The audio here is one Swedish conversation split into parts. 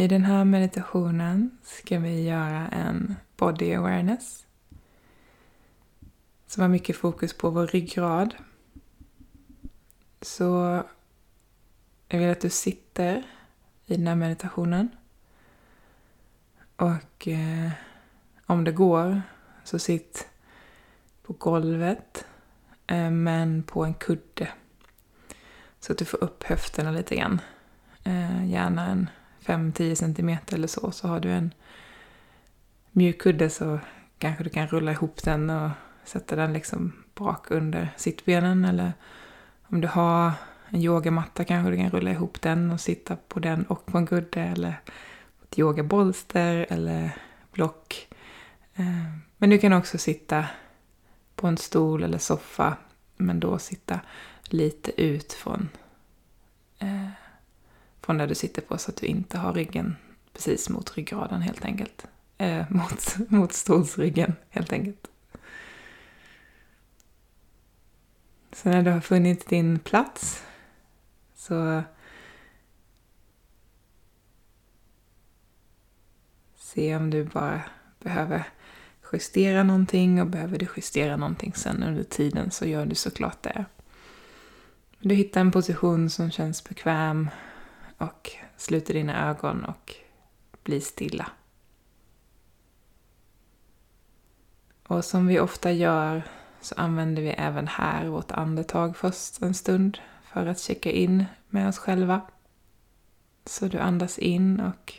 I den här meditationen ska vi göra en body awareness. Som har mycket fokus på vår ryggrad. Så jag vill att du sitter i den här meditationen. Och eh, om det går så sitt på golvet eh, men på en kudde. Så att du får upp höfterna lite grann. Eh, gärna en 5-10 cm eller så, så har du en mjuk kudde så kanske du kan rulla ihop den och sätta den liksom bak under sittbenen eller om du har en yogamatta kanske du kan rulla ihop den och sitta på den och på en kudde eller ett yogabolster eller block. Eh, men du kan också sitta på en stol eller soffa men då sitta lite ut från eh, från där du sitter på så att du inte har ryggen precis mot ryggraden helt enkelt. Eh, mot, mot stolsryggen helt enkelt. Så när du har funnit din plats så se om du bara behöver justera någonting och behöver du justera någonting sen under tiden så gör du såklart det. Du hittar en position som känns bekväm och sluter dina ögon och blir stilla. Och som vi ofta gör så använder vi även här vårt andetag först en stund för att checka in med oss själva. Så du andas in och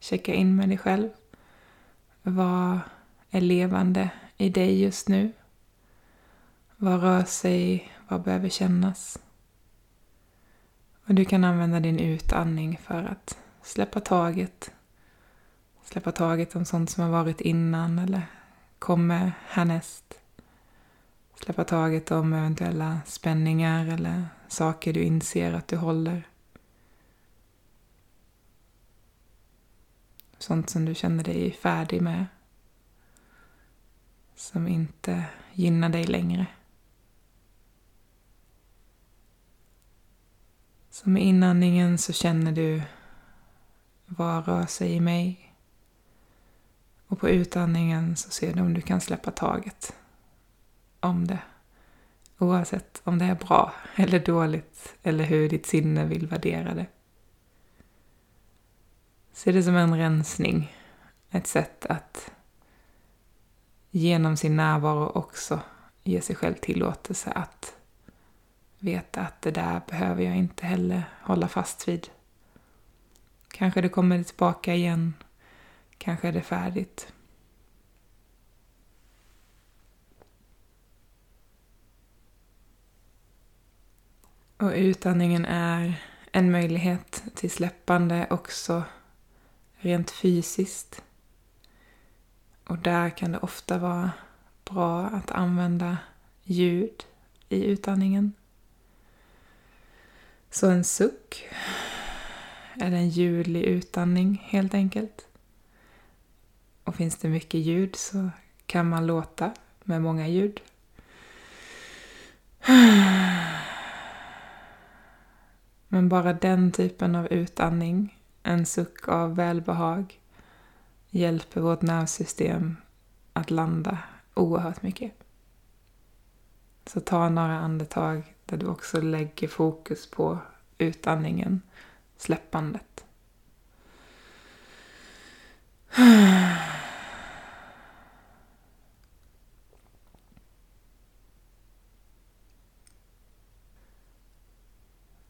checkar in med dig själv. Vad är levande i dig just nu? Vad rör sig? Vad behöver kännas? Och du kan använda din utandning för att släppa taget. Släppa taget om sånt som har varit innan eller kommer härnäst. Släppa taget om eventuella spänningar eller saker du inser att du håller. Sånt som du känner dig färdig med. Som inte gynnar dig längre. Så med inandningen så känner du vad rör sig i mig. Och på utandningen så ser du om du kan släppa taget om det. Oavsett om det är bra eller dåligt eller hur ditt sinne vill värdera det. Se det som en rensning. Ett sätt att genom sin närvaro också ge sig själv tillåtelse att veta att det där behöver jag inte heller hålla fast vid. Kanske det kommer tillbaka igen. Kanske är det färdigt. Och utandningen är en möjlighet till släppande också rent fysiskt. Och där kan det ofta vara bra att använda ljud i utandningen. Så en suck är en ljudlig utandning helt enkelt. Och finns det mycket ljud så kan man låta med många ljud. Men bara den typen av utandning, en suck av välbehag, hjälper vårt nervsystem att landa oerhört mycket. Så ta några andetag där du också lägger fokus på utandningen, släppandet.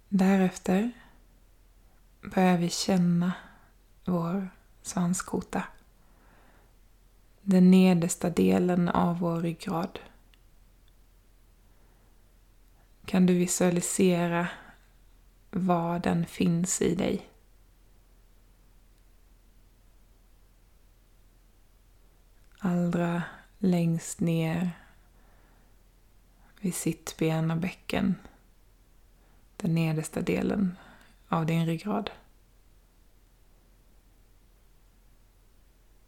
Därefter börjar vi känna vår svanskota. Den nedersta delen av vår ryggrad. Kan du visualisera var den finns i dig? Allra längst ner vid sittben och bäcken. Den nedersta delen av din ryggrad.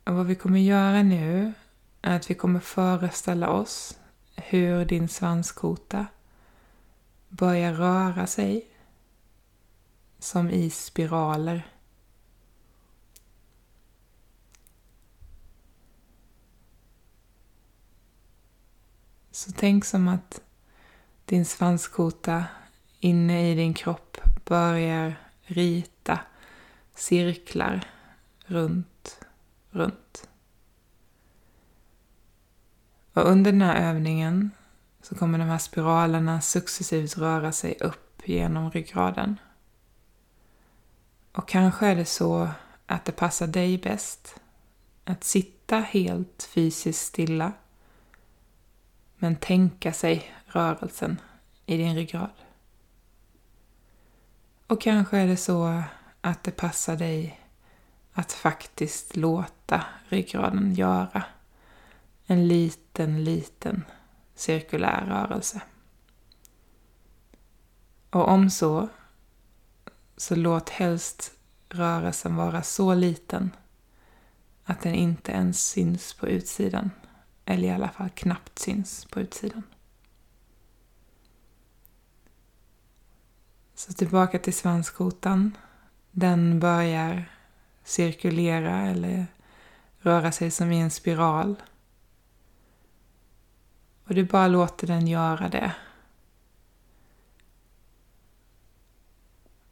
Och vad vi kommer göra nu är att vi kommer föreställa oss hur din svanskota börjar röra sig som i spiraler. Så tänk som att din svanskota inne i din kropp börjar rita cirklar runt, runt. Och under den här övningen så kommer de här spiralerna successivt röra sig upp genom ryggraden. Och kanske är det så att det passar dig bäst att sitta helt fysiskt stilla men tänka sig rörelsen i din ryggrad. Och kanske är det så att det passar dig att faktiskt låta ryggraden göra en liten, liten cirkulär rörelse. Och om så, så låt helst rörelsen vara så liten att den inte ens syns på utsidan. Eller i alla fall knappt syns på utsidan. Så tillbaka till svanskotan. Den börjar cirkulera eller röra sig som i en spiral. Och du bara låter den göra det.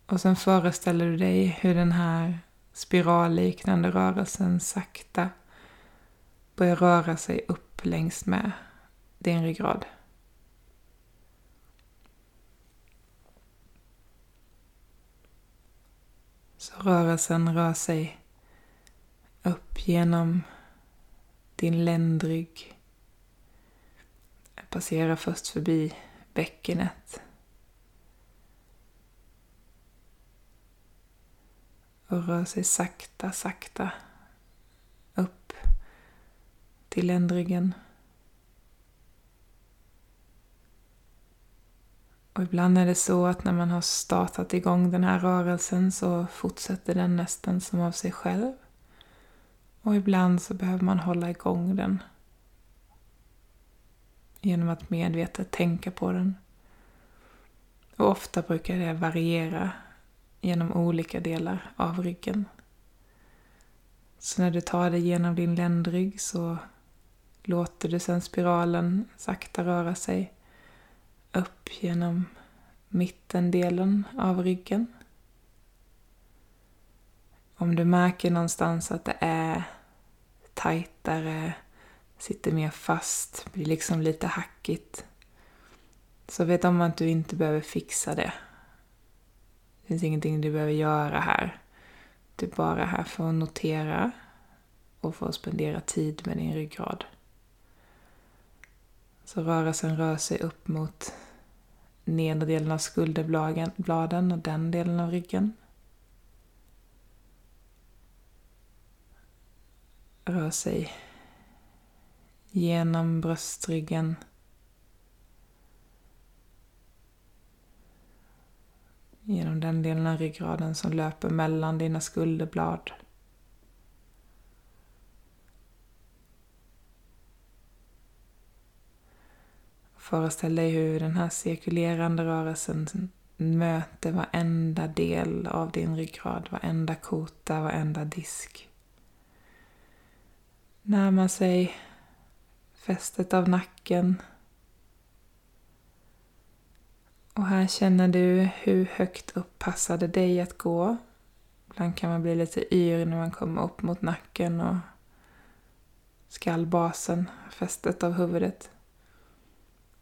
Och sen föreställer du dig hur den här spiralliknande rörelsen sakta börjar röra sig upp längs med din ryggrad. Så rörelsen rör sig upp genom din ländrygg. Passerar först förbi bäckenet. Och rör sig sakta, sakta upp till ländryggen. Och ibland är det så att när man har startat igång den här rörelsen så fortsätter den nästan som av sig själv. Och ibland så behöver man hålla igång den genom att medvetet tänka på den. Och ofta brukar det variera genom olika delar av ryggen. Så när du tar dig genom din ländrygg så låter du sedan spiralen sakta röra sig upp genom mittendelen av ryggen. Om du märker någonstans att det är tajtare, sitter mer fast, blir liksom lite hackigt. Så vet om att du inte behöver fixa det. Det finns ingenting du behöver göra här. Du är bara här för att notera och för att spendera tid med din ryggrad. Så rörelsen rör sig upp mot nedre delen av skulderbladen och den delen av ryggen. Rör sig genom bröstryggen. Genom den delen av ryggraden som löper mellan dina skulderblad. Föreställ dig hur den här cirkulerande rörelsen möter varenda del av din ryggrad, varenda kota, varenda disk. Närmar sig fästet av nacken. Och här känner du hur högt upp passar det dig att gå. Ibland kan man bli lite yr när man kommer upp mot nacken och skallbasen, fästet av huvudet.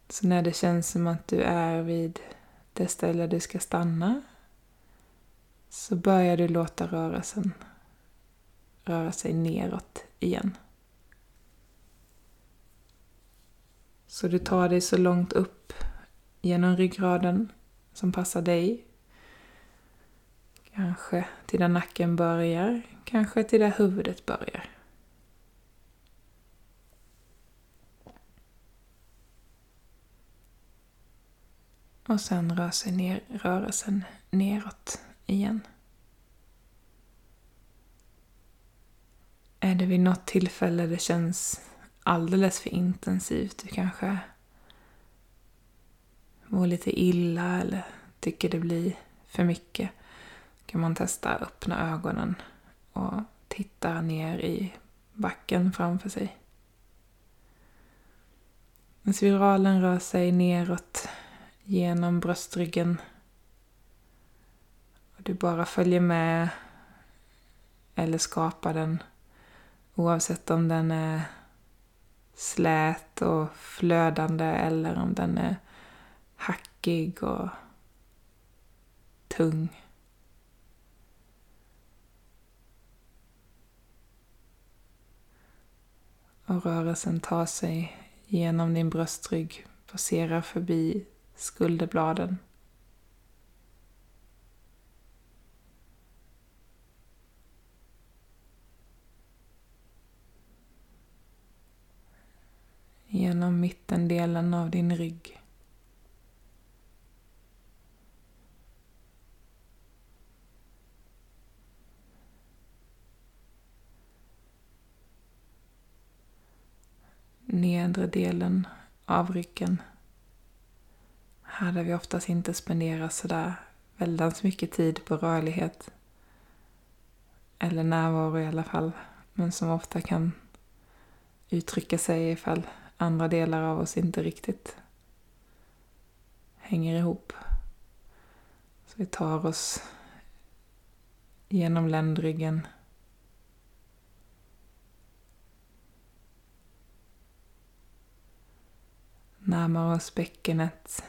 Så när det känns som att du är vid det ställe du ska stanna så börjar du låta rörelsen röra sig neråt igen. Så du tar dig så långt upp genom ryggraden som passar dig. Kanske till där nacken börjar, kanske till där huvudet börjar. Och sen rör sig ner, rörelsen neråt igen. Är det vid något tillfälle det känns alldeles för intensivt, du kanske mår lite illa eller tycker det blir för mycket, Då kan man testa att öppna ögonen och titta ner i backen framför sig. Spiralen rör sig neråt genom bröstryggen. Du bara följer med eller skapar den oavsett om den är slät och flödande eller om den är hackig och tung. Och rörelsen tar sig genom din bröstrygg, passerar förbi skulderbladen. Genom mittendelen av din rygg. nedre delen av ryggen. Här där vi oftast inte spenderar sådär väldigt mycket tid på rörlighet. Eller närvaro i alla fall. Men som ofta kan uttrycka sig ifall andra delar av oss inte riktigt hänger ihop. Så vi tar oss genom ländryggen närmar oss bäckenet.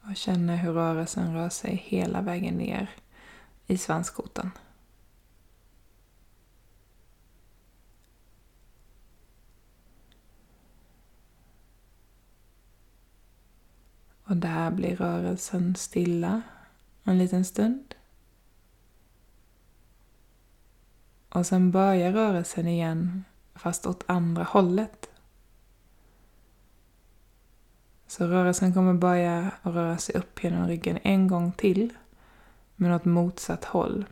Och känner hur rörelsen rör sig hela vägen ner i svanskotan. Och där blir rörelsen stilla en liten stund. Och sen börjar rörelsen igen, fast åt andra hållet. Så rörelsen kommer börja röra sig upp genom ryggen en gång till, men åt motsatt håll.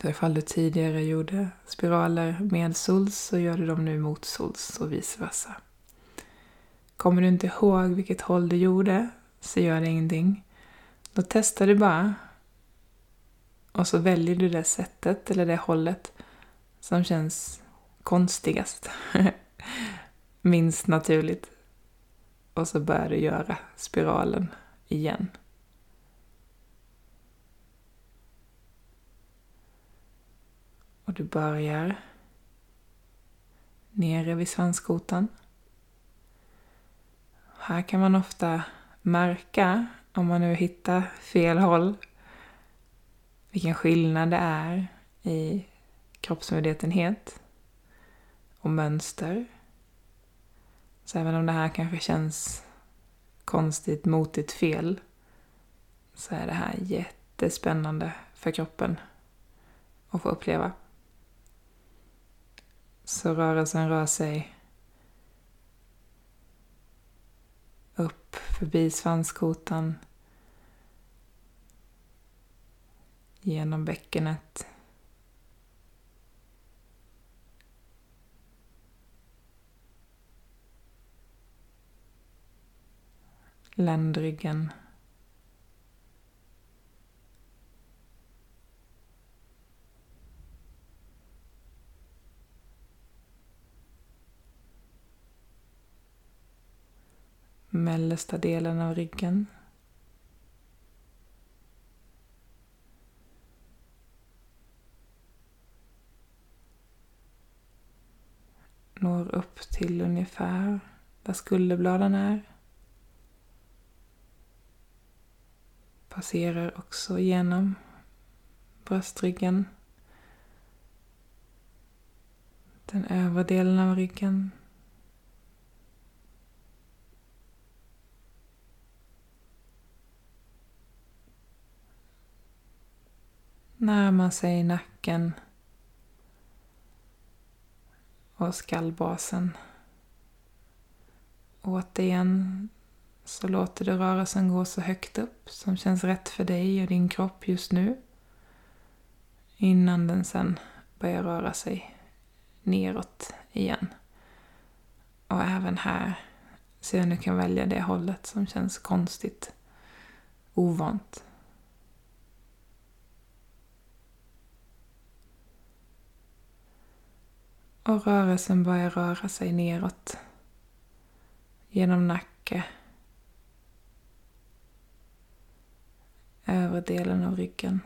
Så ifall du tidigare gjorde spiraler med sols så gör du dem nu mot sols och vice versa. Kommer du inte ihåg vilket håll du gjorde så gör det ingenting. Då testar du bara och så väljer du det sättet eller det hållet som känns konstigast. Minst naturligt. Och så börjar du göra spiralen igen. Och du börjar nere vid svanskotan. Här kan man ofta märka, om man nu hittar fel håll, vilken skillnad det är i kroppsmedvetenhet och mönster. Så även om det här kanske känns konstigt, motigt, fel så är det här jättespännande för kroppen att få uppleva. Så rörelsen rör sig upp förbi svanskotan genom bäckenet. Ländryggen. Mellersta delen av ryggen. når upp till ungefär där skulderbladen är. Passerar också genom bröstryggen. Den övre delen av ryggen. Närmar sig nacken och skallbasen. Återigen så låter du rörelsen gå så högt upp som känns rätt för dig och din kropp just nu. Innan den sen börjar röra sig neråt igen. Och även här, så om du kan välja det hållet som känns konstigt, ovant. Och rörelsen börjar röra sig neråt. Genom nacke. Övre delen av ryggen.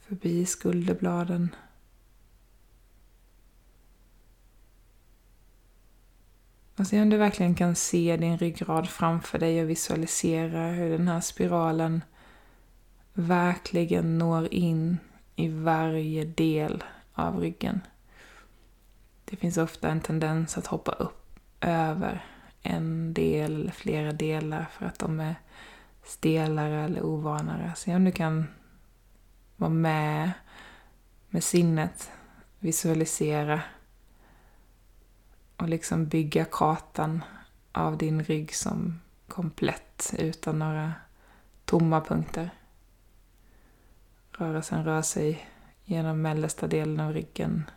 Förbi skulderbladen. Alltså, och se om du verkligen kan se din ryggrad framför dig och visualisera hur den här spiralen verkligen når in i varje del av ryggen. Det finns ofta en tendens att hoppa upp över en del eller flera delar för att de är stelare eller ovanare. Se om du kan vara med med sinnet, visualisera och liksom bygga kartan av din rygg som komplett utan några tomma punkter. Rörelsen rör sig genom mellersta delen av ryggen.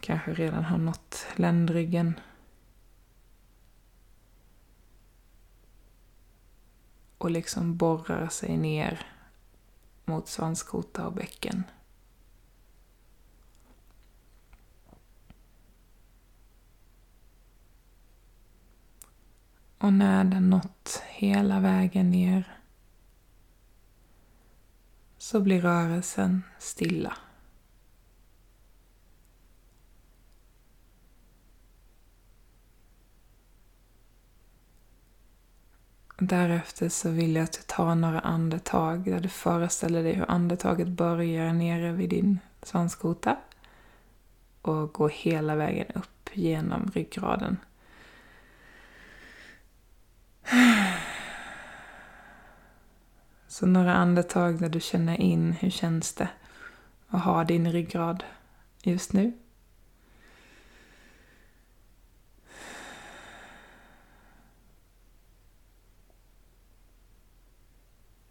Kanske redan har nått ländryggen. Och liksom borrar sig ner mot svanskota och bäcken. Och när den nått hela vägen ner så blir rörelsen stilla. Därefter så vill jag att du tar några andetag där du föreställer dig hur andetaget börjar nere vid din svanskota och går hela vägen upp genom ryggraden. Så några andetag där du känner in hur känns det att ha din ryggrad just nu.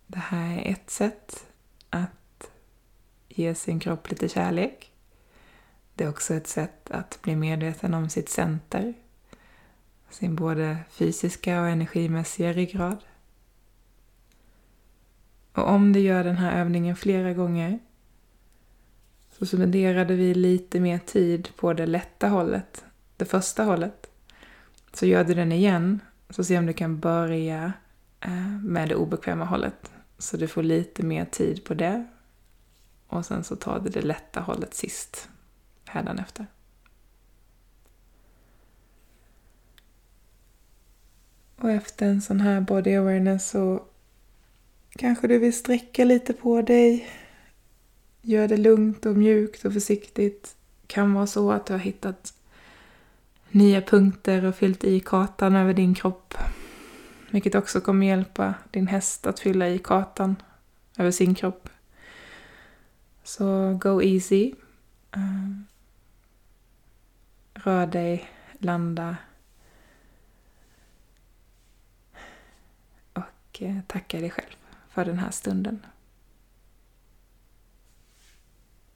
Det här är ett sätt att ge sin kropp lite kärlek. Det är också ett sätt att bli medveten om sitt center sin både fysiska och energimässiga ryggrad. Och om du gör den här övningen flera gånger så spenderade vi lite mer tid på det lätta hållet, det första hållet. Så gör du den igen, så se om du kan börja eh, med det obekväma hållet. Så du får lite mer tid på det. Och sen så tar du det lätta hållet sist, hädanefter. Och efter en sån här body awareness så kanske du vill sträcka lite på dig. Gör det lugnt och mjukt och försiktigt. Kan vara så att du har hittat nya punkter och fyllt i kartan över din kropp. Vilket också kommer hjälpa din häst att fylla i kartan över sin kropp. Så go easy. Eh, rör dig, landa och eh, tacka dig själv för den här stunden.